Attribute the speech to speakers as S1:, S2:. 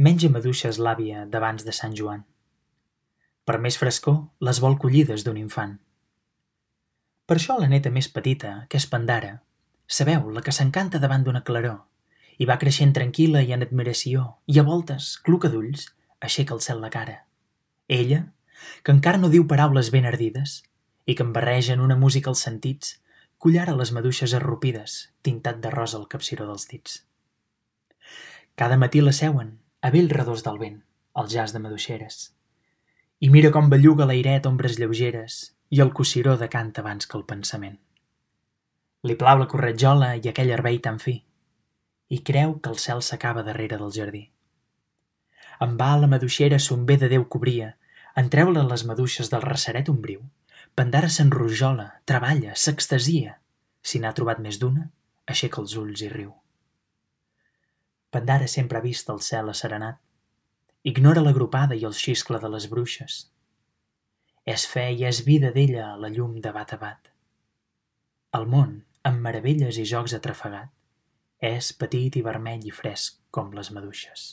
S1: menja maduixes l'àvia d'abans de Sant Joan. Per més frescor, les vol collides d'un infant. Per això la neta més petita, que és Pandara, sabeu, la que s'encanta davant d'una claror, i va creixent tranquil·la i en admiració, i a voltes, cluca d'ulls, aixeca el cel la cara. Ella, que encara no diu paraules ben ardides, i que em barregen una música als sentits, collara les maduixes arrupides, tintat de rosa al capciró dels dits. Cada matí la seuen, a vell redós del vent, al jaç de maduixeres. I mira com belluga l'airet ombres lleugeres i el cossiró de canta abans que el pensament. Li plau la corretjola i aquell herbei tan fi, i creu que el cel s'acaba darrere del jardí. En va la maduixera son bé de Déu cobria, en treure les maduixes del receret ombriu. Pandara s'enrojola, treballa, s'extasia. Si n'ha trobat més d'una, aixeca els ulls i riu. Pandara sempre ha vist el cel asserenat. Ignora l'agrupada i el xiscle de les bruixes. És fe i és vida d'ella la llum de bat a bat. El món, amb meravelles i jocs atrafegat, és petit i vermell i fresc com les maduixes.